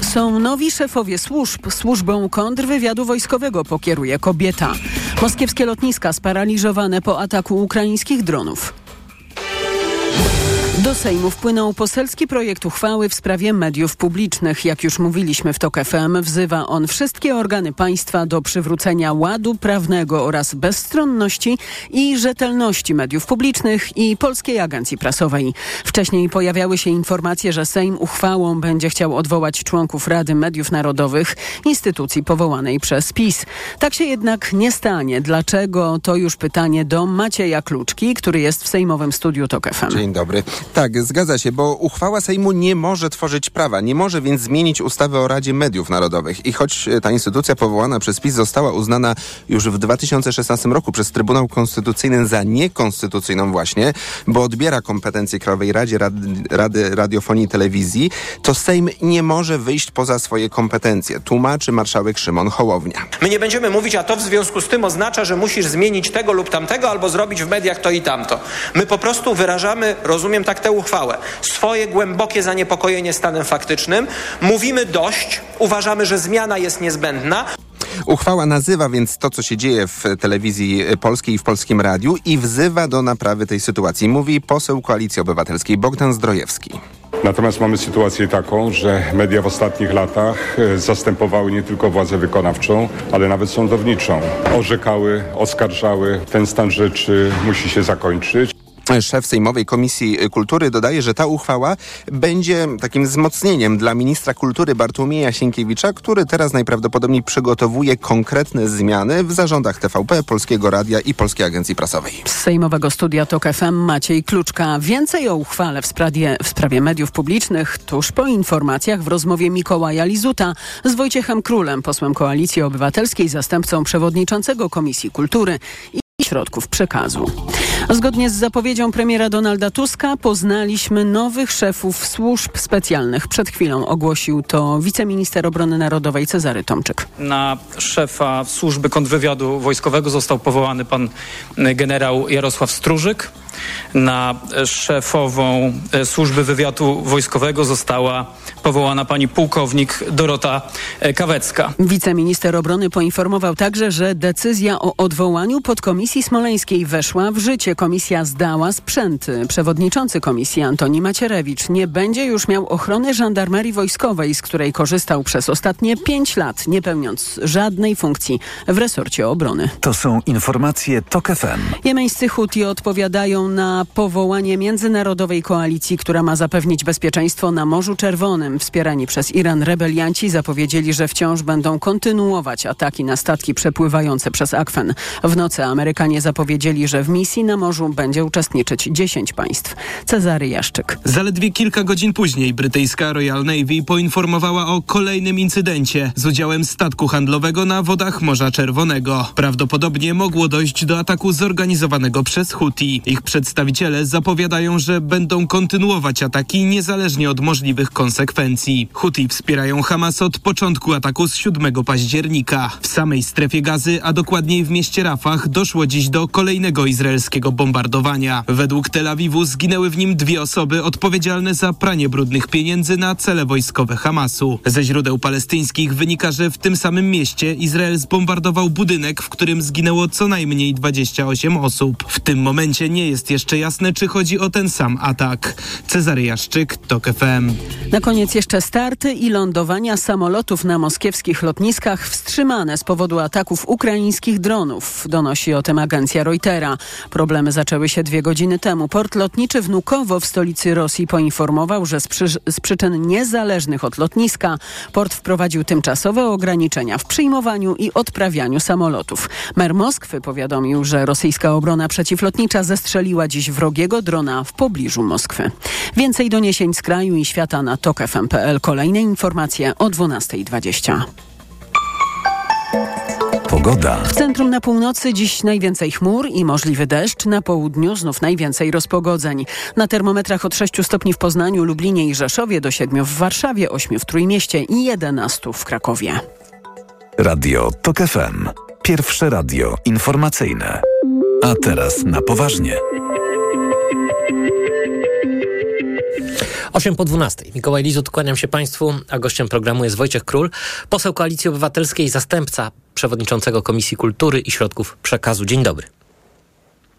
Są nowi szefowie służb. Służbą kontrwywiadu wojskowego pokieruje kobieta. Moskiewskie lotniska sparaliżowane po ataku ukraińskich dronów. Do Sejmu wpłynął poselski projekt uchwały w sprawie mediów publicznych. Jak już mówiliśmy w TOK FM, wzywa on wszystkie organy państwa do przywrócenia ładu prawnego oraz bezstronności i rzetelności mediów publicznych i Polskiej Agencji Prasowej. Wcześniej pojawiały się informacje, że Sejm uchwałą będzie chciał odwołać członków Rady Mediów Narodowych, instytucji powołanej przez PiS. Tak się jednak nie stanie. Dlaczego? To już pytanie do Macieja Kluczki, który jest w Sejmowym Studiu TOK FM. Dzień dobry. Tak, zgadza się, bo uchwała Sejmu nie może tworzyć prawa, nie może więc zmienić ustawy o Radzie Mediów Narodowych. I choć ta instytucja powołana przez PiS została uznana już w 2016 roku przez Trybunał Konstytucyjny za niekonstytucyjną właśnie, bo odbiera kompetencje Krajowej Radzie Rady, Rady Radiofonii i Telewizji, to Sejm nie może wyjść poza swoje kompetencje, tłumaczy marszałek Szymon Hołownia. My nie będziemy mówić, a to w związku z tym oznacza, że musisz zmienić tego lub tamtego, albo zrobić w mediach to i tamto. My po prostu wyrażamy, rozumiem tak tę uchwałę, swoje głębokie zaniepokojenie stanem faktycznym. Mówimy dość, uważamy, że zmiana jest niezbędna. Uchwała nazywa więc to, co się dzieje w telewizji polskiej i w polskim radiu i wzywa do naprawy tej sytuacji, mówi poseł Koalicji Obywatelskiej Bogdan Zdrojewski. Natomiast mamy sytuację taką, że media w ostatnich latach zastępowały nie tylko władzę wykonawczą, ale nawet sądowniczą. Orzekały, oskarżały. Ten stan rzeczy musi się zakończyć. Szef Sejmowej Komisji Kultury dodaje, że ta uchwała będzie takim wzmocnieniem dla ministra kultury Bartłomieja Sienkiewicza, który teraz najprawdopodobniej przygotowuje konkretne zmiany w zarządach TVP, Polskiego Radia i Polskiej Agencji Prasowej. Z Sejmowego Studia TOK FM Maciej Kluczka. Więcej o uchwale w sprawie, w sprawie mediów publicznych tuż po informacjach w rozmowie Mikołaja Lizuta z Wojciechem Królem, posłem Koalicji Obywatelskiej, zastępcą przewodniczącego Komisji Kultury środków przekazu. Zgodnie z zapowiedzią premiera Donalda Tuska poznaliśmy nowych szefów służb specjalnych. Przed chwilą ogłosił to wiceminister obrony narodowej Cezary Tomczyk. Na szefa służby kontrwywiadu wojskowego został powołany pan generał Jarosław Strużyk. Na szefową służby wywiadu wojskowego została powołana pani pułkownik Dorota Kawecka. Wiceminister obrony poinformował także, że decyzja o odwołaniu podkomisji smoleńskiej weszła w życie. Komisja zdała sprzęty. Przewodniczący komisji Antoni Macierewicz nie będzie już miał ochrony żandarmerii wojskowej, z której korzystał przez ostatnie pięć lat, nie pełniąc żadnej funkcji w resorcie obrony. To są informacje TOK FM. Jemeńscy Huti odpowiadają na powołanie międzynarodowej koalicji, która ma zapewnić bezpieczeństwo na Morzu Czerwonym. Wspierani przez Iran rebelianci zapowiedzieli, że wciąż będą kontynuować ataki na statki przepływające przez Akwen. W nocy Amerykanie zapowiedzieli, że w misji na morzu będzie uczestniczyć 10 państw. Cezary Jaszczyk. Zaledwie kilka godzin później brytyjska Royal Navy poinformowała o kolejnym incydencie z udziałem statku handlowego na wodach Morza Czerwonego. Prawdopodobnie mogło dojść do ataku zorganizowanego przez Houthi. Ich przedstawiciele zapowiadają, że będą kontynuować ataki niezależnie od możliwych konsekwencji. Houthi wspierają Hamas od początku ataku z 7 października. W samej strefie gazy, a dokładniej w mieście Rafah, doszło dziś do kolejnego izraelskiego bombardowania. Według Tel Awiwu zginęły w nim dwie osoby odpowiedzialne za pranie brudnych pieniędzy na cele wojskowe Hamasu. Ze źródeł palestyńskich wynika, że w tym samym mieście Izrael zbombardował budynek, w którym zginęło co najmniej 28 osób. W tym momencie nie jest jeszcze jasne, czy chodzi o ten sam atak. Cezary Jaszczyk, TOK FM. Na koniec jeszcze starty i lądowania samolotów na moskiewskich lotniskach wstrzymane z powodu ataków ukraińskich dronów, donosi o tym agencja Reutera. Problemy zaczęły się dwie godziny temu. Port lotniczy Wnukowo w stolicy Rosji poinformował, że z, przy, z przyczyn niezależnych od lotniska port wprowadził tymczasowe ograniczenia w przyjmowaniu i odprawianiu samolotów. Mer Moskwy powiadomił, że rosyjska obrona przeciwlotnicza zestrzeliła dziś wrogiego drona w pobliżu Moskwy. Więcej doniesień z kraju i świata na tokfm.pl. Kolejne informacje o 12.20. Pogoda. W centrum na północy dziś najwięcej chmur i możliwy deszcz. Na południu znów najwięcej rozpogodzeń. Na termometrach od 6 stopni w Poznaniu, Lublinie i Rzeszowie do 7 w Warszawie, 8 w Trójmieście i 11 w Krakowie. Radio TOK FM. Pierwsze radio informacyjne. A teraz na poważnie. 8 po 12. Mikołaj Lizut, kłaniam się Państwu, a gościem programu jest Wojciech Król, poseł Koalicji Obywatelskiej, zastępca przewodniczącego Komisji Kultury i Środków Przekazu. Dzień dobry.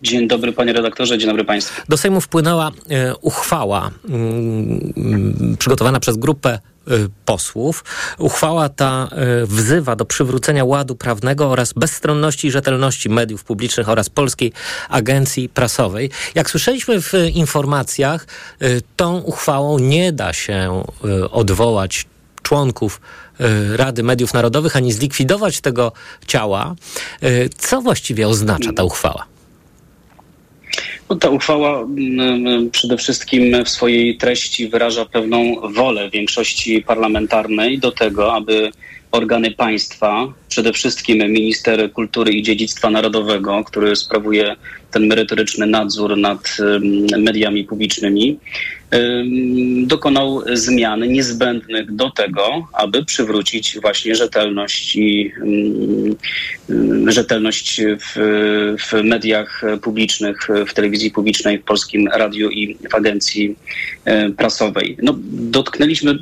Dzień dobry panie redaktorze, dzień dobry państwu. Do Sejmu wpłynęła e, uchwała mm, przygotowana przez grupę e, posłów. Uchwała ta e, wzywa do przywrócenia ładu prawnego oraz bezstronności i rzetelności mediów publicznych oraz Polskiej Agencji Prasowej. Jak słyszeliśmy w informacjach, tą uchwałą nie da się odwołać członków Rady Mediów Narodowych ani zlikwidować tego ciała. Co właściwie oznacza ta uchwała? No, ta uchwała mm, przede wszystkim w swojej treści wyraża pewną wolę większości parlamentarnej do tego, aby organy państwa, przede wszystkim minister kultury i dziedzictwa narodowego, który sprawuje ten merytoryczny nadzór nad em, mediami publicznymi, dokonał zmian niezbędnych do tego, aby przywrócić właśnie rzetelność i rzetelność w, w mediach publicznych, w telewizji publicznej, w polskim radiu i w agencji e, prasowej. No, dotknęliśmy,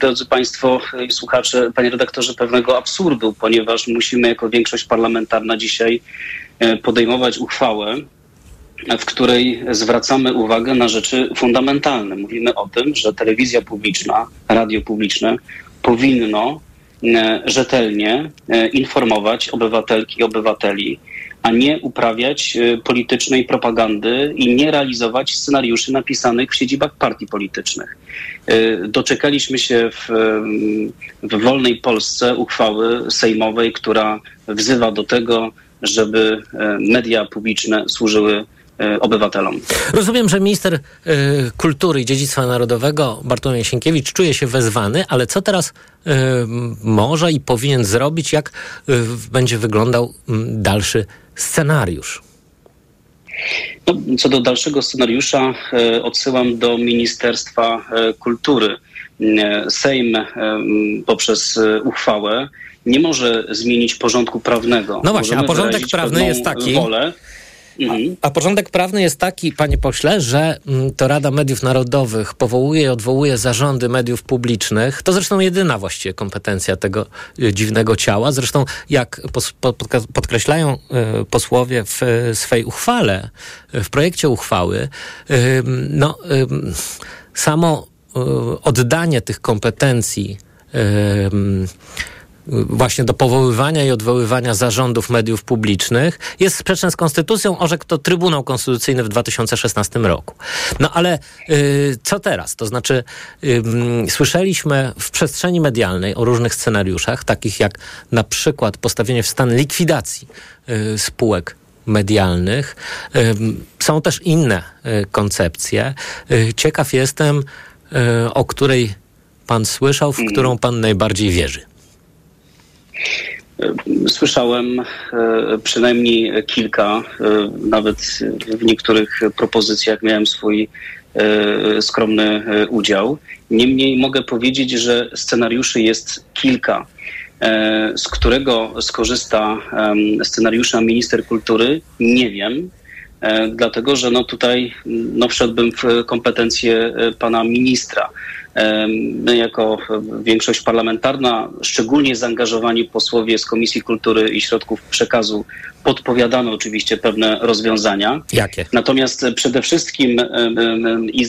drodzy Państwo słuchacze, panie redaktorze, pewnego absurdu, ponieważ musimy jako większość parlamentarna dzisiaj e, podejmować uchwałę, w której zwracamy uwagę na rzeczy fundamentalne. Mówimy o tym, że telewizja publiczna, radio publiczne powinno e, rzetelnie e, informować obywatelki i obywateli, a nie uprawiać e, politycznej propagandy i nie realizować scenariuszy napisanych w siedzibach partii politycznych. Doczekaliśmy się w, w wolnej Polsce uchwały sejmowej, która wzywa do tego, żeby media publiczne służyły obywatelom. Rozumiem, że minister y, kultury i dziedzictwa narodowego Bartłomiej Sienkiewicz czuje się wezwany, ale co teraz y, może i powinien zrobić, jak będzie wyglądał dalszy scenariusz? No, co do dalszego scenariusza, e, odsyłam do Ministerstwa e, Kultury. E, Sejm e, poprzez e, uchwałę nie może zmienić porządku prawnego. No właśnie, a Możemy porządek wyrazić prawny jest taki- Wolę. Mhm. A porządek prawny jest taki, panie pośle, że mm, to Rada Mediów Narodowych powołuje i odwołuje zarządy mediów publicznych. To zresztą jedyna właściwie kompetencja tego y, dziwnego ciała. Zresztą, jak pos, podkreślają y, posłowie w y, swej uchwale, w projekcie uchwały, no, samo oddanie tych kompetencji właśnie do powoływania i odwoływania zarządów mediów publicznych jest sprzeczne z konstytucją, orzekł to Trybunał Konstytucyjny w 2016 roku. No ale y, co teraz? To znaczy y, mm, słyszeliśmy w przestrzeni medialnej o różnych scenariuszach, takich jak na przykład postawienie w stan likwidacji y, spółek medialnych. Są też inne y, koncepcje. Ciekaw jestem, o której pan słyszał, w którą pan najbardziej wierzy. Słyszałem e, przynajmniej kilka, e, nawet w niektórych propozycjach miałem swój e, skromny e, udział. Niemniej mogę powiedzieć, że scenariuszy jest kilka. E, Z którego skorzysta scenariusza minister kultury, nie wiem. E, dlatego że no tutaj no wszedłbym w kompetencje e, pana ministra. My jako większość parlamentarna, szczególnie zaangażowani posłowie z Komisji Kultury i Środków Przekazu podpowiadamy oczywiście pewne rozwiązania. Jakie? Natomiast przede wszystkim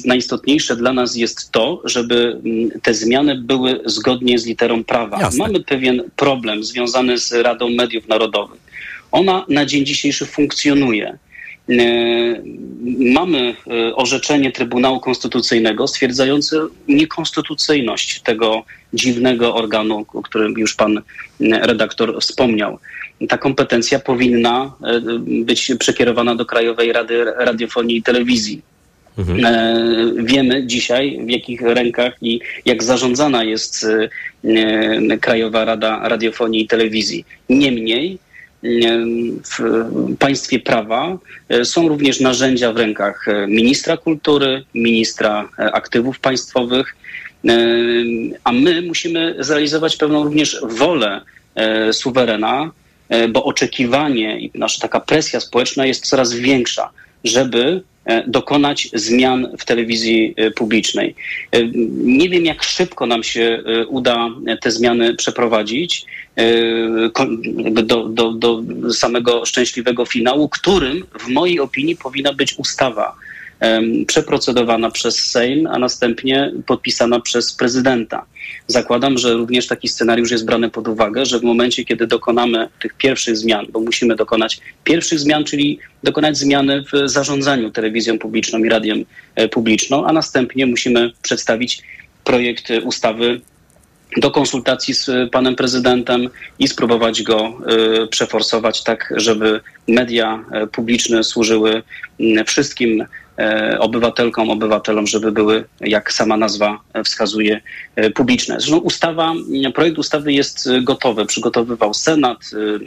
najistotniejsze dla nas jest to, żeby mm, te zmiany były zgodnie z literą prawa. Jasne. Mamy pewien problem związany z Radą Mediów Narodowych. Ona na dzień dzisiejszy funkcjonuje. E, Mamy e, orzeczenie Trybunału Konstytucyjnego stwierdzające niekonstytucyjność tego dziwnego organu, o którym już pan e, redaktor wspomniał. Ta kompetencja powinna być przekierowana do Krajowej Rady Radiofonii i Telewizji. E, Wiemy dzisiaj, w jakich rękach i jak zarządzana jest Krajowa Rada Radiofonii i Telewizji. Niemniej w państwie prawa e, są również narzędzia w rękach e, ministra kultury, ministra e, aktywów państwowych, a my musimy zrealizować pewną również wolę suwerena, bo oczekiwanie i nasza taka presja społeczna jest coraz większa, żeby dokonać zmian w telewizji publicznej. Nie wiem, jak szybko nam się uda te zmiany przeprowadzić do, do, do samego szczęśliwego finału, którym w mojej opinii powinna być ustawa przeprocedowana przez Sejm, a następnie podpisana przez prezydenta. Zakładam, że również taki scenariusz jest brany pod uwagę, że w momencie, kiedy dokonamy tych pierwszych zmian, bo musimy dokonać pierwszych zmian, czyli dokonać zmiany w zarządzaniu telewizją publiczną i radiem e, publiczną, a następnie musimy przedstawić projekt ustawy do konsultacji z panem prezydentem i spróbować go y, przeforsować tak, żeby media e, publiczne służyły wszystkim E, obywatelkom, obywatelom, żeby były, jak sama nazwa wskazuje, e, publiczne. Zresztą ustawa, projekt ustawy jest gotowy. Przygotowywał Senat.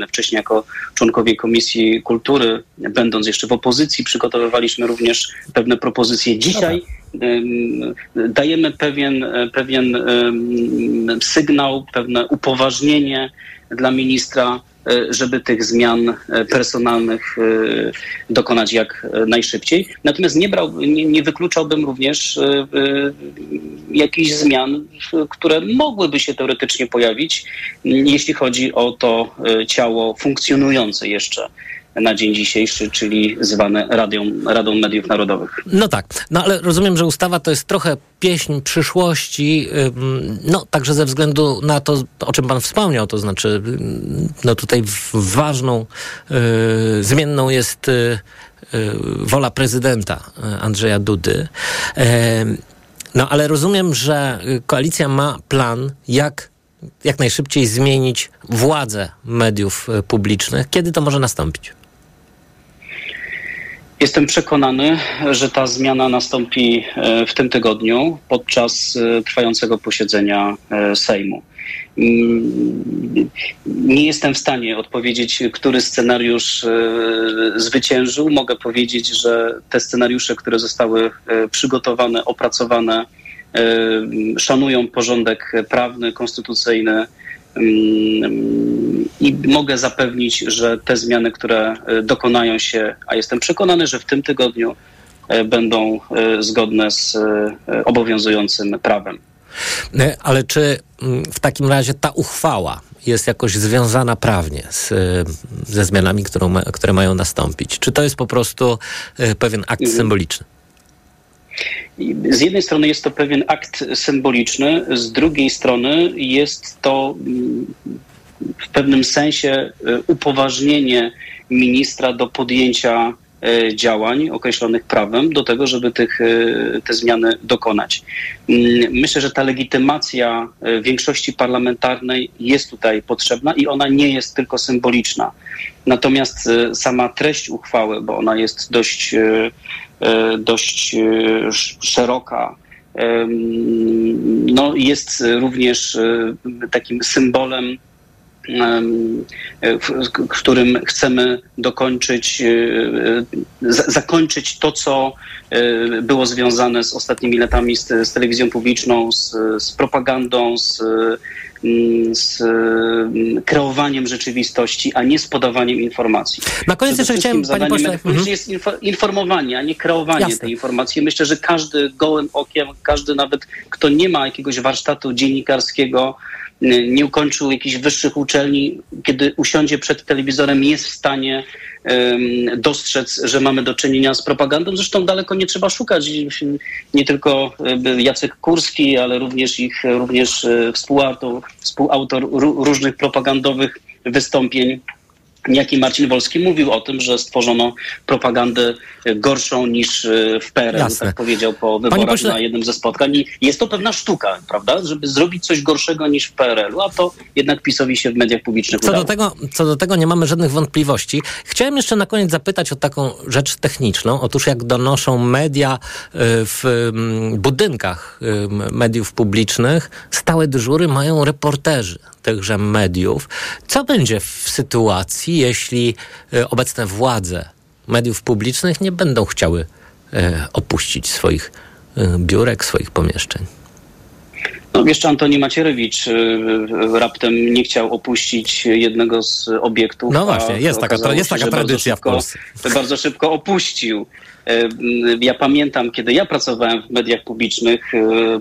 E, wcześniej jako członkowie Komisji Kultury, będąc jeszcze w opozycji, przygotowywaliśmy również pewne propozycje. Dzisiaj dajemy pewien, pewien sygnał, pewne upoważnienie dla ministra E, żeby tych zmian e, personalnych e, dokonać jak najszybciej. Natomiast nie, brał, nie, nie wykluczałbym również jakichś zmian, które mogłyby się teoretycznie pojawić, jeśli chodzi o to ciało funkcjonujące jeszcze na dzień dzisiejszy, czyli zwane Radią, Radą Mediów Narodowych. No tak, no ale rozumiem, że ustawa to jest trochę pieśń przyszłości, no także ze względu na to, o czym pan wspomniał, to znaczy, no tutaj ważną y, zmienną jest y, y, wola prezydenta Andrzeja Dudy. No ale rozumiem, że koalicja ma plan, jak jak najszybciej zmienić władzę mediów publicznych. Kiedy to może nastąpić? Jestem przekonany, że ta zmiana nastąpi e, w tym tygodniu podczas e, trwającego posiedzenia e, Sejmu. Mm, nie jestem w stanie odpowiedzieć, który scenariusz zwyciężył. Mogę powiedzieć, że te scenariusze, które zostały przygotowane, opracowane, szanują porządek prawny, konstytucyjny i mogę zapewnić, że te zmiany, które e, dokonają się, a jestem przekonany, że w tym tygodniu e, będą e, zgodne z obowiązującym prawem. Ale czy mm, w takim razie ta uchwała jest jakoś związana prawnie z, ze zmianami, którą, które mają nastąpić? Czy to jest po prostu pewien akt mhm. symboliczny? Z jednej strony jest to pewien akt symboliczny, z drugiej strony jest to mm, w pewnym sensie y, upoważnienie ministra do podjęcia działań określonych prawem do tego, żeby tych, y, te zmiany dokonać. Mm, myślę, że ta legitymacja większości parlamentarnej jest tutaj potrzebna i ona nie jest tylko symboliczna. Natomiast sama treść uchwały, bo ona jest dość E, dość e, szeroka. No, jest również e, takim symbolem w którym chcemy dokończyć, zakończyć to, co było związane z ostatnimi latami z, z telewizją publiczną, z, z propagandą, z Mm, z mm, kreowaniem rzeczywistości, a nie z podawaniem informacji. Na koniec jeszcze chciałem, panie pośle... Mhm. jest informowanie, a nie kreowanie Jasne. tej informacji. Myślę, że każdy gołym okiem, każdy nawet, kto nie ma jakiegoś warsztatu dziennikarskiego, nie ukończył jakichś wyższych uczelni, kiedy usiądzie przed telewizorem, jest w stanie dostrzec, że mamy do czynienia z propagandą. Zresztą daleko nie trzeba szukać. Nie tylko Jacek Kurski, ale również ich również e, współautor, współautor różnych propagandowych wystąpień Niejaki Marcin Wolski mówił o tym, że stworzono propagandę gorszą niż e, w PRL, Jasne. tak powiedział po wyborach pośle... na jednym ze spotkań. I jest to pewna sztuka, prawda, żeby zrobić coś gorszego niż w PRL-u, a to jednak PiSowi się w mediach publicznych co Do tego, co do tego nie mamy żadnych wątpliwości. Chciałem jeszcze na koniec zapytać o taką rzecz techniczną. Otóż jak donoszą media e, w budynkach e, mediów publicznych, stałe dyżury mają reporterzy tychże mediów. Co będzie w sytuacji, jeśli e, obecne władze mediów publicznych nie będą chciały e, opuścić swoich e, biurek, swoich pomieszczeń? No jeszcze Antoni Macierewicz raptem nie chciał opuścić jednego z obiektów. No właśnie, jest taka, jest taka tradycja szybko, w Polsce. Bardzo szybko opuścił Ja pamiętam, kiedy ja pracowałem w mediach publicznych,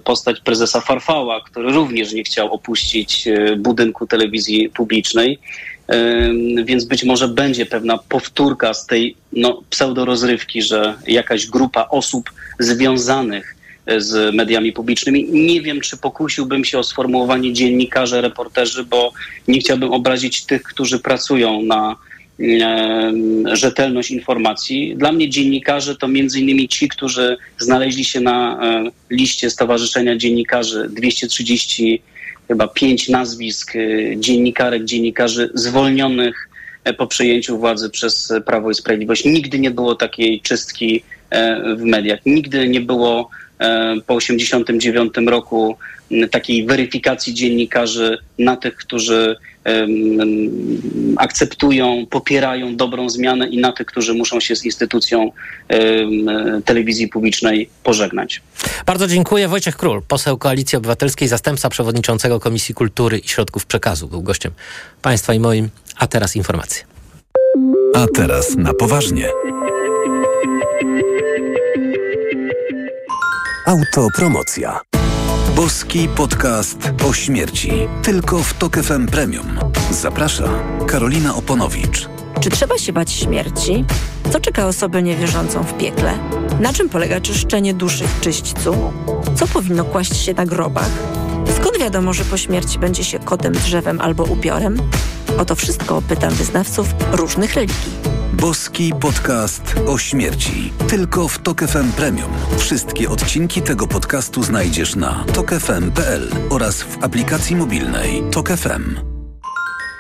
postać prezesa Farfała, który również nie chciał opuścić budynku telewizji publicznej więc być może będzie pewna powtórka z tej no, pseudorozrywki, że jakaś grupa osób związanych z mediami publicznymi. Nie wiem, czy pokusiłbym się o sformułowanie dziennikarze, reporterzy, bo nie chciałbym obrazić tych, którzy pracują na rzetelność informacji. Dla mnie dziennikarze to między innymi ci, którzy znaleźli się na e, liście Stowarzyszenia Dziennikarzy 230 chyba pięć nazwisk y, dziennikarek, dziennikarzy zwolnionych e, po przejęciu władzy przez Prawo i Sprawiedliwość. Nigdy nie było takiej czystki e, w mediach. Nigdy nie było e, po 1989 roku takiej weryfikacji dziennikarzy na tych, którzy akceptują, popierają dobrą zmianę i na tych, którzy muszą się z instytucją telewizji publicznej pożegnać. Bardzo dziękuję. Wojciech Król, poseł Koalicji Obywatelskiej, zastępca przewodniczącego Komisji Kultury i Środków Przekazu, był gościem państwa i moim. A teraz informacje. A teraz na poważnie. Autopromocja. Boski podcast o śmierci. Tylko w Tok FM Premium. Zaprasza Karolina Oponowicz. Czy trzeba się bać śmierci? Co czeka osobę niewierzącą w piekle? Na czym polega czyszczenie duszy w czyśćcu? Co powinno kłaść się na grobach? Wiadomo, że po śmierci będzie się kotem, drzewem albo upiorem? O to wszystko pytam wyznawców różnych religii. Boski podcast o śmierci. Tylko w Tok FM Premium. Wszystkie odcinki tego podcastu znajdziesz na tokefm.pl oraz w aplikacji mobilnej Tok FM.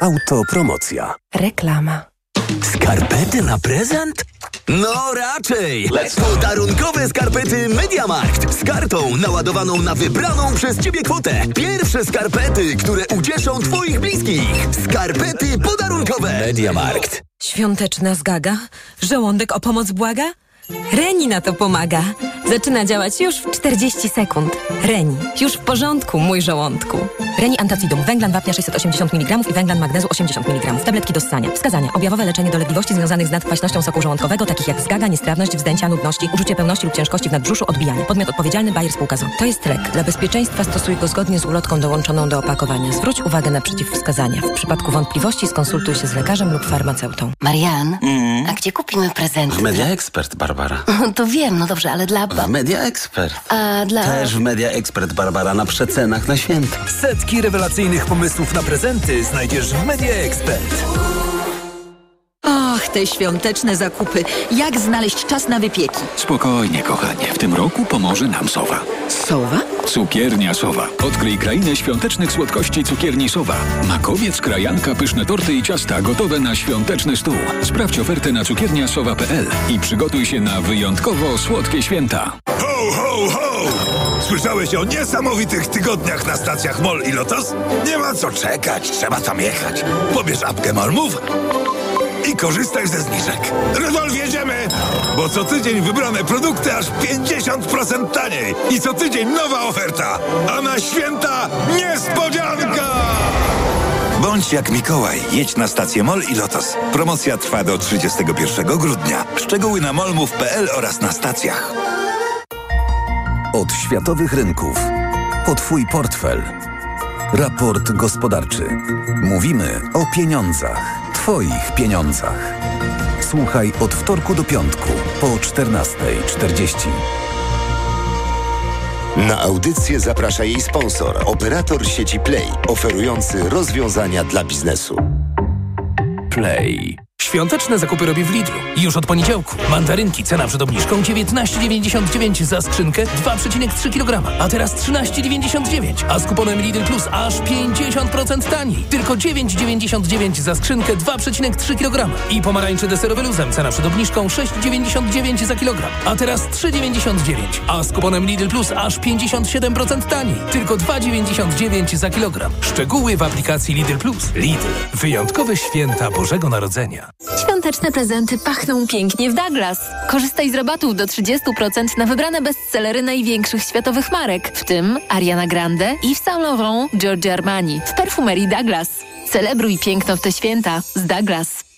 Autopromocja. Reklama. Skarpety na prezent? No raczej! Podarunkowe skarpety Mediamarkt z kartą naładowaną na wybraną przez Ciebie kwotę. Pierwsze skarpety, które ucieszą Twoich bliskich. Skarpety podarunkowe. Mediamarkt. Świąteczna zgaga? Żołądek o pomoc błaga? Reni na to pomaga. Zaczyna działać już w 40 sekund. Reni. Już w porządku, mój żołądku. Reni Antacidum. Węglan wapnia 680 mg i węglan magnezu 80 mg. Tabletki do ssania. Wskazania. Objawowe leczenie dolegliwości związanych z nadkwaśnością soku żołądkowego, takich jak zgaga, niestrawność, wzdęcia, nudności, uczucie pełności lub ciężkości w nadbrzuszu, odbijanie. Podmiot odpowiedzialny Bayer Spółka ZO. To jest lek. Dla bezpieczeństwa stosuj go zgodnie z ulotką dołączoną do opakowania. Zwróć uwagę na przeciwwskazania. W przypadku wątpliwości skonsultuj się z lekarzem lub farmaceutą. Marian, mm. a gdzie kupimy prezent? W Media Expert, Barbara. To wiem, no dobrze, ale dla... W Media Expert. A dla... Też w Media Expert, Barbara, na przecenach na święta. Setki rewelacyjnych pomysłów na prezenty znajdziesz w Media Expert. Och, te świąteczne zakupy. Jak znaleźć czas na wypieki? Spokojnie, kochanie. W tym roku pomoże nam Sowa. Sowa? Cukiernia Sowa. Odkryj krainę świątecznych słodkości cukierni Sowa. Makowiec, krajanka, pyszne torty i ciasta gotowe na świąteczny stół. Sprawdź ofertę na cukierniasowa.pl i przygotuj się na wyjątkowo słodkie święta. Ho, ho, ho! Słyszałeś o niesamowitych tygodniach na stacjach MOL i LOTOS? Nie ma co czekać, trzeba tam jechać. Pobierz apkę MOLMów i korzystaj ze zniżek. Rydol jedziemy! Bo co tydzień wybrane produkty aż 50% taniej. I co tydzień nowa oferta. A na święta niespodzianka! Bądź jak Mikołaj. Jedź na stację MOL i LOTOS. Promocja trwa do 31 grudnia. Szczegóły na molmów.pl oraz na stacjach. Od światowych rynków. O Twój portfel. Raport gospodarczy. Mówimy o pieniądzach. Twoich pieniądzach. Słuchaj od wtorku do piątku po 14.40. Na audycję zaprasza jej sponsor, operator sieci Play, oferujący rozwiązania dla biznesu. Play. Świąteczne zakupy robię w Lidlu. Już od poniedziałku. Mandarynki cena przed obniżką 19,99 za skrzynkę 2,3 kg. A teraz 13,99. A z kuponem Lidl Plus aż 50% taniej. Tylko 9,99 za skrzynkę 2,3 kg. I pomarańcze deserowe luzem cena przed obniżką 6,99 za kilogram. A teraz 3,99. A z kuponem Lidl Plus aż 57% taniej. Tylko 2,99 za kilogram. Szczegóły w aplikacji Lidl Plus. Lidl. Wyjątkowe święta Bożego Narodzenia. Świąteczne prezenty pachną pięknie w Douglas. Korzystaj z rabatów do 30% na wybrane bestsellery największych światowych marek, w tym Ariana Grande, Yves Saint Laurent, Giorgio Armani w perfumerii Douglas. Celebruj piękno w te święta z Douglas.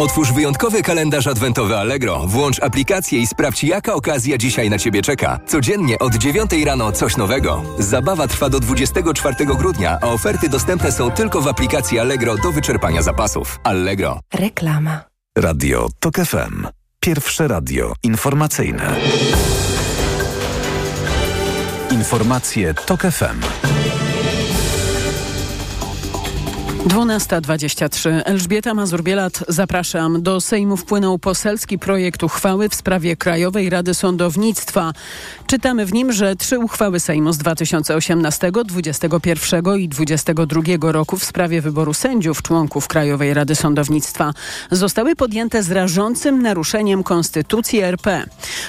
Otwórz wyjątkowy kalendarz adwentowy Allegro. Włącz aplikację i sprawdź, jaka okazja dzisiaj na Ciebie czeka. Codziennie od 9 rano coś nowego. Zabawa trwa do 24 grudnia, a oferty dostępne są tylko w aplikacji Allegro do wyczerpania zapasów. Allegro. Reklama. Radio TOK FM. Pierwsze radio informacyjne. Informacje TOK FM. 12.23. Elżbieta Mazur-Bielat, zapraszam. Do Sejmu wpłynął poselski projekt uchwały w sprawie Krajowej Rady Sądownictwa. Czytamy w nim, że trzy uchwały Sejmu z 2018, 2021 i 2022 roku w sprawie wyboru sędziów członków Krajowej Rady Sądownictwa zostały podjęte z rażącym naruszeniem Konstytucji RP.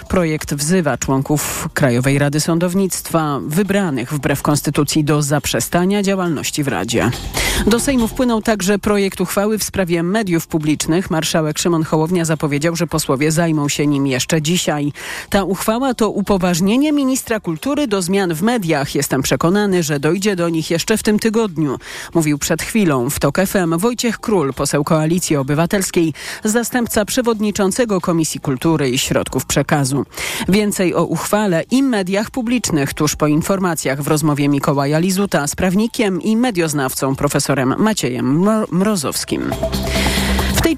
Projekt wzywa członków Krajowej Rady Sądownictwa wybranych wbrew Konstytucji do zaprzestania działalności w Radzie. Do Sejmu wpłynął także projekt uchwały w sprawie mediów publicznych. Marszałek Szymon Hołownia zapowiedział, że posłowie zajmą się nim jeszcze dzisiaj. Ta uchwała to upoważnienie ministra kultury do zmian w mediach. Jestem przekonany, że dojdzie do nich jeszcze w tym tygodniu. Mówił przed chwilą w TOK FM Wojciech Król, poseł Koalicji Obywatelskiej, zastępca przewodniczącego Komisji Kultury i Środków Przekazu. Więcej o uchwale i mediach publicznych tuż po informacjach w rozmowie Mikołaja Lizuta z prawnikiem i medioznawcą profesorem Maciejem Mrozowskim.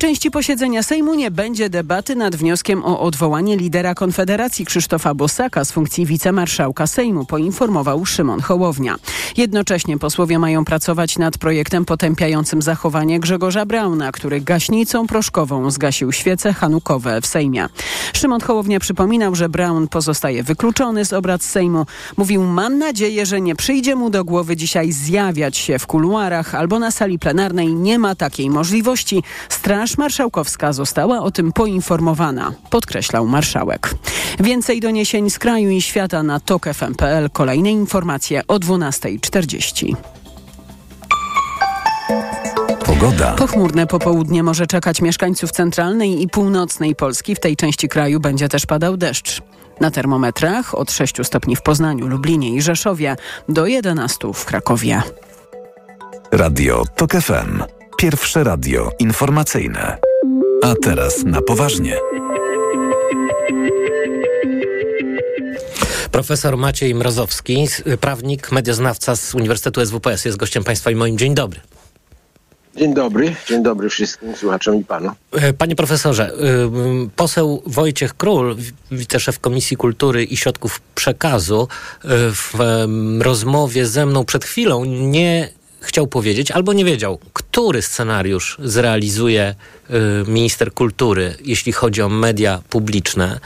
Części posiedzenia Sejmu nie będzie debaty nad wnioskiem o odwołanie lidera Konfederacji Krzysztofa Bosaka z funkcji wicemarszałka Sejmu, poinformował Szymon Hołownia. Jednocześnie posłowie mają pracować nad projektem potępiającym zachowanie Grzegorza Brauna, który gaśnicą proszkową zgasił świece hanukowe w Sejmie. Szymon Hołownia przypominał, że Braun pozostaje wykluczony z obrad Sejmu. Mówił, mam nadzieję, że nie przyjdzie mu do głowy dzisiaj zjawiać się w kuluarach albo na sali plenarnej. Nie ma takiej możliwości. Straż Marszałkowska została o tym poinformowana, podkreślał marszałek. Więcej doniesień z kraju i świata na tok.fm.pl. Kolejne informacje o 12.40. Pogoda. Pochmurne popołudnie może czekać mieszkańców centralnej i północnej Polski. W tej części kraju będzie też padał deszcz. Na termometrach od 6 stopni w Poznaniu, Lublinie i Rzeszowie do 11 w Krakowie. Radio TOK FM. Pierwsze radio informacyjne. A teraz na poważnie. Profesor Maciej Mrozowski, prawnik, medioznawca z Uniwersytetu SWPS jest gościem Państwa i moim. Dzień dobry. Dzień dobry, dzień dobry wszystkim słuchaczom i panu. Panie profesorze, poseł Wojciech Król, wiceszef Komisji Kultury i Środków Przekazu, w rozmowie ze mną przed chwilą nie chciał powiedzieć albo nie wiedział, który scenariusz zrealizuje y, minister kultury, jeśli chodzi o media publiczne.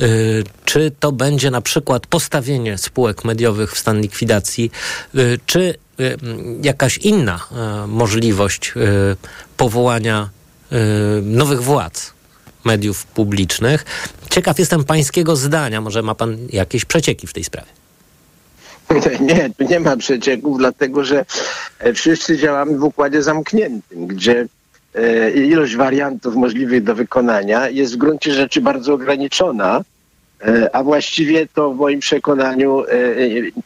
Y, czy to będzie na przykład postawienie spółek mediowych w stan likwidacji, y, czy jakaś inna możliwość powołania nowych władz mediów publicznych. Ciekaw jestem pańskiego zdania. Może ma pan jakieś przecieki w tej sprawie? Nie, tu nie ma przecieków, dlatego że e, wszyscy działamy w układzie zamkniętym, gdzie e, ilość wariantów możliwych do wykonania jest w gruncie rzeczy bardzo ograniczona, e, a właściwie to w moim przekonaniu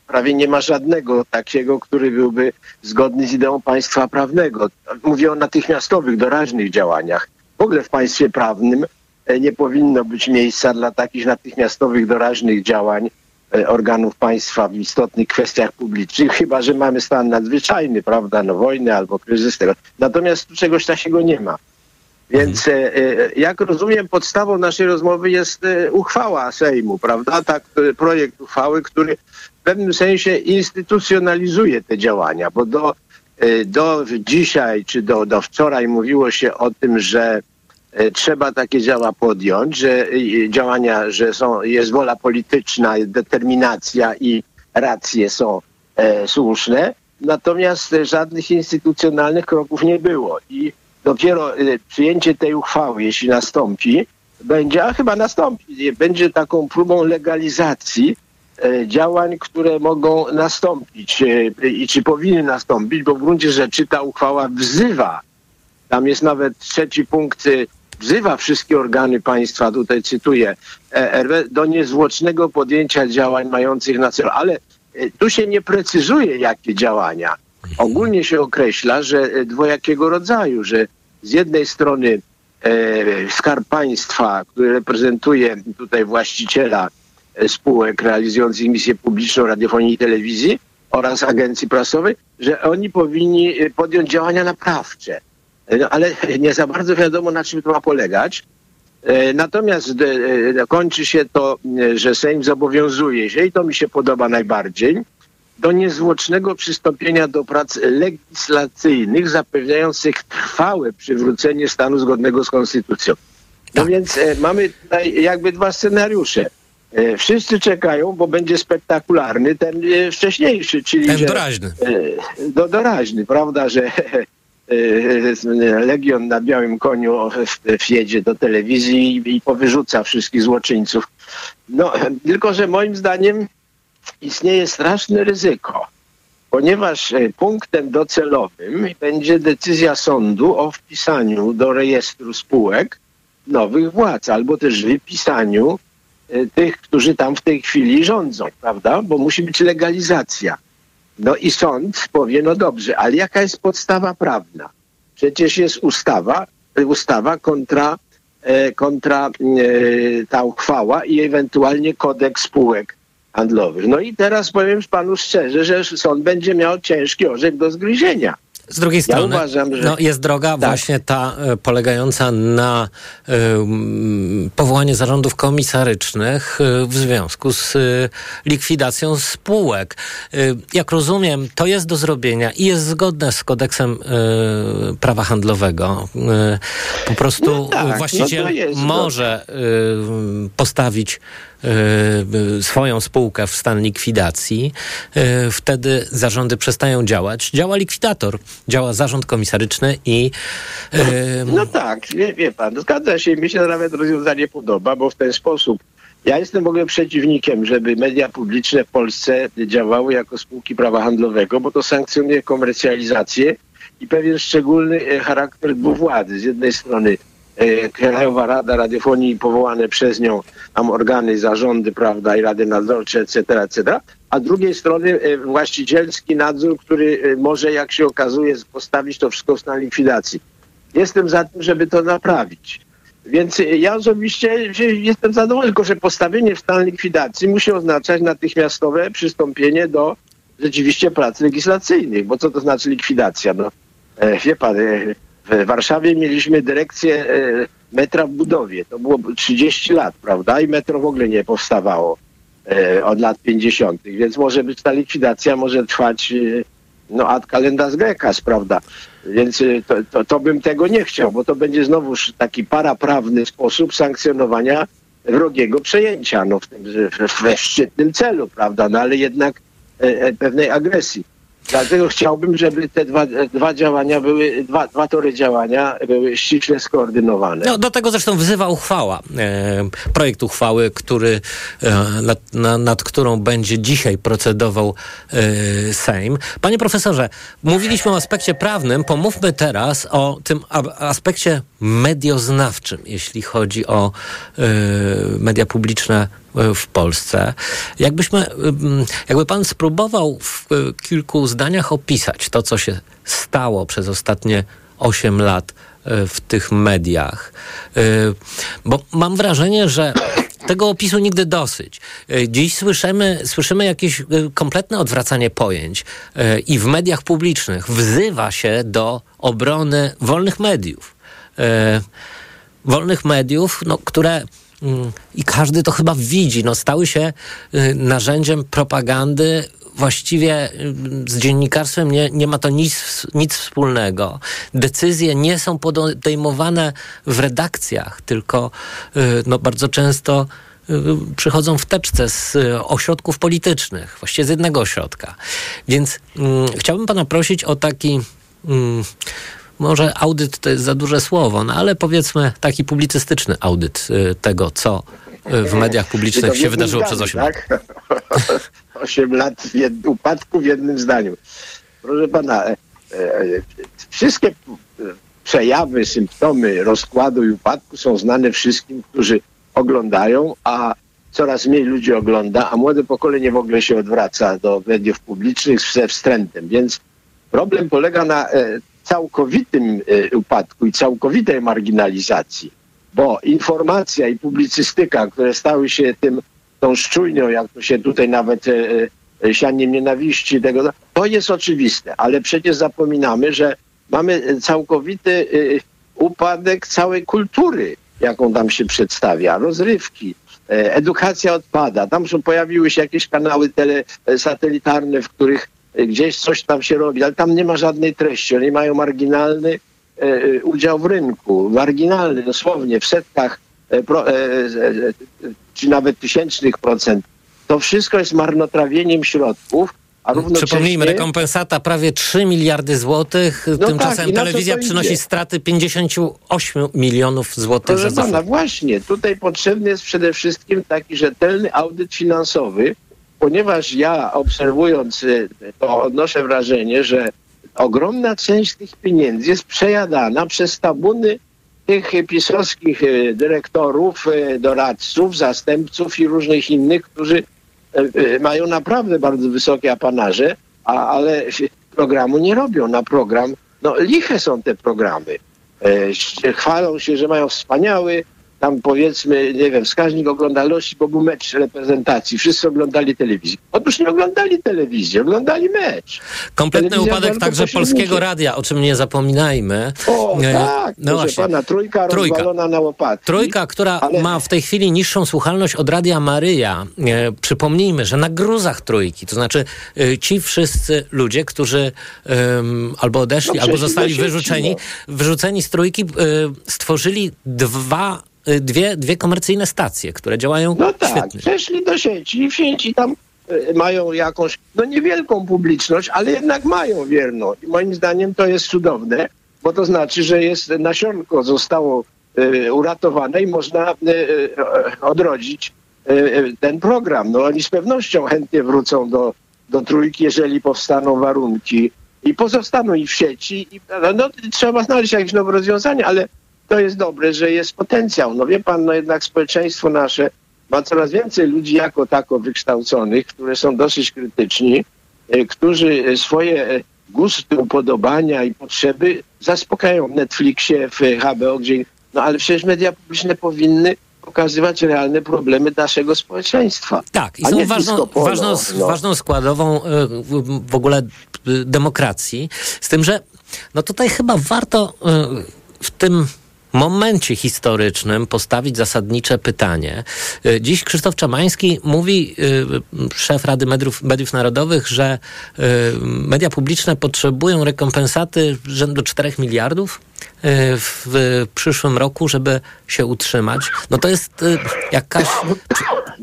prawie nie ma żadnego takiego, który byłby zgodny z ideą państwa prawnego. Mówię o natychmiastowych, doraźnych działaniach. W ogóle w państwie prawnym nie powinno być miejsca dla takich natychmiastowych, doraźnych działań, organów państwa w istotnych kwestiach publicznych, chyba że mamy stan nadzwyczajny, prawda, no wojny albo kryzys tego. Natomiast tu czegoś takiego nie ma. Więc mhm. e, e, jak rozumiem, podstawą naszej rozmowy jest uchwała Sejmu, prawda? Tak, projekt uchwały, który w pewnym sensie instytucjonalizuje te działania, bo do, do dzisiaj czy do, do wczoraj mówiło się o tym, że E, trzeba takie działa podjąć, że e, działania, że są, jest wola polityczna, determinacja i racje są e, słuszne, natomiast żadnych instytucjonalnych kroków nie było i dopiero e, przyjęcie tej uchwały, jeśli nastąpi, będzie, a chyba nastąpi, będzie taką próbą legalizacji e, działań, które mogą nastąpić e, i czy powinny nastąpić, bo w gruncie rzeczy ta uchwała wzywa, tam jest nawet trzeci punkt wzywa wszystkie organy państwa, tutaj cytuję, e, do niezwłocznego podjęcia działań mających na celu, ale e, tu się nie precyzuje, jakie działania. Ogólnie się określa, że e, dwojakiego rodzaju, że z jednej strony e, Skarb Państwa, który reprezentuje tutaj właściciela spółek realizujących misję publiczną radiofonii i telewizji oraz agencji prasowej, że oni powinni podjąć działania naprawcze. No, ale nie za bardzo wiadomo, na czym to ma polegać. E, Natomiast e, e, kończy się to, że Sejm zobowiązuje się, i to mi się podoba najbardziej, do niezwłocznego przystąpienia do prac legislacyjnych zapewniających trwałe przywrócenie stanu zgodnego z konstytucją. No więc e, mamy tutaj jakby dwa scenariusze. Wszyscy czekają, bo będzie spektakularny ten wcześniejszy, czyli Ten że, doraźny. E, do, doraźny, prawda, że Legion na białym koniu wjedzie do telewizji i, powyrzuca wszystkich złoczyńców. No, tylko, że moim zdaniem istnieje straszne ryzyko, ponieważ e, punktem docelowym będzie decyzja sądu o wpisaniu do rejestru spółek nowych władz, albo też wypisaniu tych, którzy tam w tej chwili rządzą, prawda? Bo musi być legalizacja. No i sąd powie, no dobrze, ale jaka jest podstawa prawna? Przecież jest ustawa, ustawa kontra, e, kontra e, ta uchwała i ewentualnie kodeks spółek handlowych. No i teraz powiem panu szczerze, że sąd będzie miał ciężki orzech do zgryzienia. Z drugiej Ja strony, uważam, że- no, jest droga Tak. właśnie ta e, polegająca na e, mm, powołaniu zarządów komisarycznych e, w związku z e, likwidacją spółek. E, jak rozumiem, to jest do zrobienia i jest zgodne z kodeksem e, prawa handlowego. E, po prostu No tak, no właściciel no. może e, postawić e, swoją spółkę w stan likwidacji, e, wtedy zarządy przestają działać. Działa likwidator, działa zarząd komisaryczny i e, No tak, wie, wie pan, zgadza się. Mi się nawet rozwiązanie podoba, bo w ten sposób ja jestem w ogóle przeciwnikiem, żeby media publiczne w Polsce działały jako spółki prawa handlowego, bo to sankcjonuje komercjalizację i pewien szczególny e, charakter dwuwładzy. Z jednej strony e, Krajowa Rada Radiofonii powołane przez nią tam organy, zarządy, prawda, i rady nadzorcze, etc., etc., a z drugiej strony e, właścicielski nadzór, który e, może, jak się okazuje, postawić to wszystko stan likwidacji. Jestem za tym, żeby to naprawić. Więc e, ja osobiście jestem zadowolony, tylko że postawienie w stan likwidacji musi oznaczać natychmiastowe przystąpienie do rzeczywiście prac legislacyjnych. Bo co to znaczy likwidacja? No, e, wie pan, e, w Warszawie mieliśmy dyrekcję e, metra w budowie. To było 30 lat, prawda? I metro w ogóle nie powstawało e, od lat 50. Więc może być ta likwidacja, może trwać e, no ad calendas grecas, prawda? Więc to, to, to bym tego nie chciał, bo to będzie znowuż taki paraprawny sposób sankcjonowania wrogiego przejęcia, no w tym, we szczytnym celu, prawda? No ale jednak e, e, pewnej agresji. Dlatego chciałbym, żeby te dwa, dwa działania były, dwa, dwa tory działania były ściśle skoordynowane. no, do tego zresztą wzywa uchwała. E, projekt uchwały, który, e, nad, na, nad którą będzie dzisiaj procedował e, Sejm. Panie profesorze, mówiliśmy o aspekcie prawnym, pomówmy teraz o tym aspekcie medioznawczym, jeśli chodzi o e, media publiczne w Polsce. Jakbyśmy, jakby pan spróbował w e, kilku zdaniach opisać to, co się stało przez ostatnie 8 lat e, w tych mediach, E, bo mam wrażenie, że tego opisu nigdy dosyć. Dziś słyszymy, słyszymy jakieś kompletne odwracanie pojęć i w mediach publicznych wzywa się do obrony wolnych mediów. Wolnych mediów, no, które i każdy to chyba widzi, no, stały się y, narzędziem propagandy. Właściwie y, z dziennikarstwem nie, nie ma to nic, nic wspólnego. Decyzje nie są podejmowane w redakcjach, tylko y, no, bardzo często przychodzą w teczce z ośrodków politycznych, właściwie z jednego ośrodka. Więc mm, chciałbym pana prosić o taki mm, może audyt to jest za duże słowo, no ale powiedzmy taki publicystyczny audyt y, tego, co y, w mediach publicznych się wydarzyło zdaniu, przez 8 lat. tak? 8 lat w jed... upadku w jednym zdaniu. Proszę pana, e, e, wszystkie e, przejawy, symptomy rozkładu i upadku są znane wszystkim, którzy oglądają, a coraz mniej ludzi ogląda, a młode pokolenie w ogóle się odwraca do mediów publicznych ze wstrętem. Więc problem polega na e, całkowitym e, upadku i całkowitej marginalizacji, bo informacja i publicystyka, które stały się tym, tą szczujnią, jak to się tutaj nawet e, e, sianiem nienawiści, tego, to jest oczywiste, ale przecież zapominamy, że mamy całkowity upadek całej kultury, jaką tam się przedstawia, rozrywki, edukacja odpada. Tam są, pojawiły się jakieś kanały tele, satelitarne, w których gdzieś coś tam się robi, ale tam nie ma żadnej treści. Oni mają marginalny e, e, udział w rynku, marginalny dosłownie w setkach e, pro, czy nawet tysięcznych procent. To wszystko jest marnotrawieniem środków, a równocześnie... Przypomnijmy, rekompensata prawie 3 miliardy złotych. No Tymczasem tak, telewizja przynosi idzie? straty 58 milionów złotych Proszę za pana, właśnie, tutaj potrzebny jest przede wszystkim taki rzetelny audyt finansowy, ponieważ ja obserwując y, to odnoszę wrażenie, że ogromna część tych pieniędzy jest przejadana przez tabuny tych pisowskich y, dyrektorów, y, doradców, zastępców i różnych innych, którzy mają naprawdę bardzo wysokie apanarze, ale programu nie robią na program. No liche są te programy. Chwalą się, że mają wspaniały, tam powiedzmy, nie wiem, wskaźnik oglądalności, bo był mecz reprezentacji. Wszyscy oglądali telewizję. Otóż nie oglądali telewizji, oglądali mecz. Kompletny Telewizja upadek także Polskiego. Radia, o czym nie zapominajmy. O, E, tak, no właśnie. pana, trójka, Trójka. rozwalona na łopatki. Trójka, która ma w tej chwili niższą słuchalność od Radia Maryja. E, przypomnijmy, że na gruzach trójki, to znaczy e, ci wszyscy ludzie, którzy albo odeszli, No albo zostali wyrzuceni, wyrzuceni z trójki, e, stworzyli dwa, dwie, dwie komercyjne stacje, które działają No tak, świetnie. przeszli do sieci i w sieci tam e, mają jakąś, no niewielką publiczność, ale jednak mają wierną. I moim zdaniem to jest cudowne, bo to znaczy, że jest nasionko zostało e, uratowane i można odrodzić ten program. No oni z pewnością chętnie wrócą do, do trójki, jeżeli powstaną warunki i pozostaną i w sieci. I, no, no, trzeba znaleźć jakieś nowe rozwiązanie, ale to jest dobre, że jest potencjał. No wie pan, no jednak społeczeństwo nasze ma coraz więcej ludzi jako tako wykształconych, które są dosyć krytyczni, e, którzy swoje e, gusty, upodobania i potrzeby zaspokajają w Netflixie, w HBO, gdzie... No ale przecież media publiczne powinny pokazywać realne problemy naszego społeczeństwa. Tak, i są ważną, polo, ważną, no. ważną składową e, w- ogóle demokracji. Z tym, że no tutaj chyba warto w tym momencie historycznym postawić zasadnicze pytanie. E, Dziś Krzysztof Czamański mówi, e, szef Rady Mediów, Mediów Narodowych, że e, media publiczne potrzebują rekompensaty rzędu 4 miliardów w przyszłym roku, żeby się utrzymać. No to jest e, jakaś...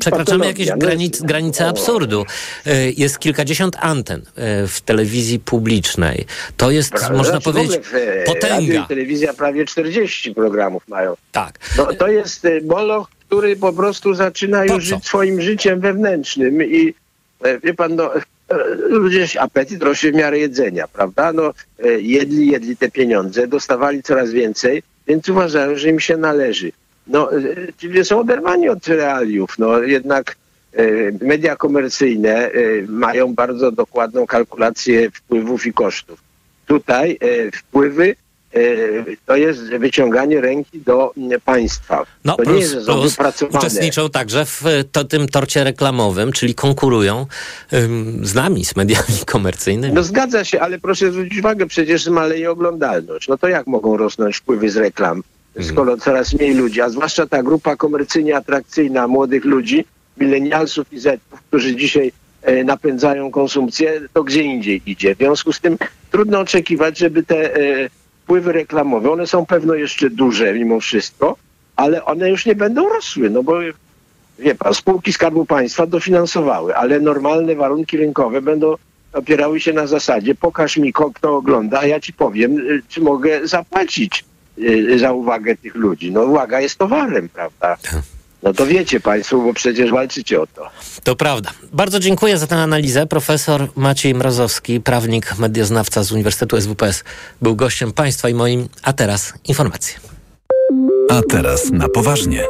Przekraczamy jakieś granic, granice absurdu. E, Jest kilkadziesiąt anten e, w telewizji publicznej. To jest, Prawda? można Znaczy, powiedzieć, w, e, potęga. i telewizja prawie 40 programów mają. Tak. No, to jest e, moloch, który po prostu zaczyna już żyć swoim życiem wewnętrznym i e, wie pan, no, e, ludzie, apetyt rośnie w miarę jedzenia, prawda? No, e, jedli, jedli te pieniądze, dostawali coraz więcej, więc uważają, że im się należy. No, e, ci ludzie są oderwani od realiów, no jednak e, media komercyjne mają bardzo dokładną kalkulację wpływów i kosztów. Tutaj wpływy to jest wyciąganie ręki do mm, państwa. No, to nie plus, jest, że są plus uczestniczą także w e, to, tym torcie reklamowym, czyli konkurują ym, z nami, z mediami komercyjnymi. No zgadza się, ale proszę zwrócić uwagę, przecież maleje oglądalność. No to jak mogą rosnąć wpływy z reklam, skoro coraz mniej ludzi, a zwłaszcza ta grupa komercyjnie atrakcyjna młodych ludzi, milenialsów i zetów, którzy dzisiaj e, napędzają konsumpcję, to gdzie indziej idzie. W związku z tym trudno oczekiwać, żeby te e, wpływy reklamowe, one są pewno jeszcze duże mimo wszystko, ale one już nie będą rosły, no bo wie pan, spółki Skarbu Państwa dofinansowały, ale normalne warunki rynkowe będą opierały się na zasadzie pokaż mi, kto ogląda, a ja ci powiem, y, czy mogę zapłacić y, za uwagę tych ludzi. No uwaga jest towarem, prawda? No to wiecie państwo, bo przecież walczycie o to. To prawda. Bardzo dziękuję za tę analizę. Profesor Maciej Mrozowski, prawnik, medioznawca z Uniwersytetu SWPS, był gościem Państwa i moim. A teraz informacje. A teraz na poważnie.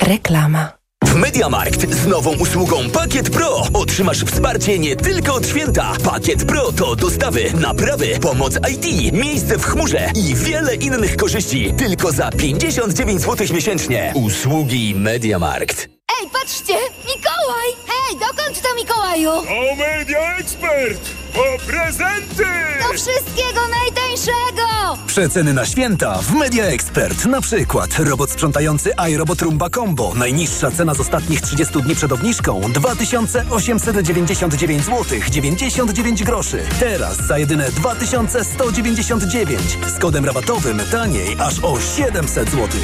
Reklama. W Mediamarkt z nową usługą Pakiet Pro otrzymasz wsparcie nie tylko od święta. Pakiet Pro to dostawy, naprawy, pomoc IT, miejsce w chmurze i wiele innych korzyści. Tylko za 59 zł miesięcznie. Usługi Mediamarkt. Ej, patrzcie! Mikołaj! Hej, dokąd to Mikołaju? O Media Expert! Po prezenty! Do wszystkiego najtańszego! Przeceny na święta w Media Expert. Na przykład robot sprzątający iRobot Rumba Combo. Najniższa cena z ostatnich 30 dni przed obniżką 2899 zł 99 groszy. Teraz za jedyne 2199 z kodem rabatowym taniej aż o 700 zł. Co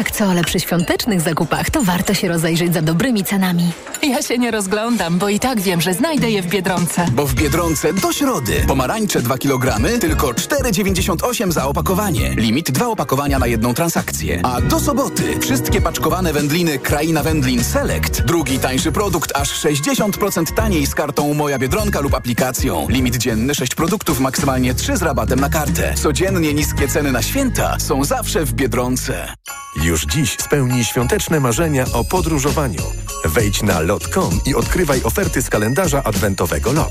jak co, ale przy świątecznych zakupach to warto się rozejrzeć za dobrymi cenami. Ja się nie rozglądam, bo i tak wiem, że znajdę je w Biedronce. Bo w Biedronce do środy. Pomarańcze 2 kg, tylko 4,98 za opakowanie. Limit 2 opakowania na jedną transakcję. A do soboty wszystkie paczkowane wędliny Kraina Wędlin Select. Drugi tańszy produkt aż 60% taniej z kartą Moja Biedronka lub aplikacją. Limit dzienny 6 produktów, maksymalnie 3 z rabatem na kartę. Codziennie niskie ceny na święta są zawsze w Biedronce. Już dziś spełnij świąteczne marzenia o podróżowaniu. Wejdź na lot.com i odkrywaj oferty z kalendarza adwentowego LOT.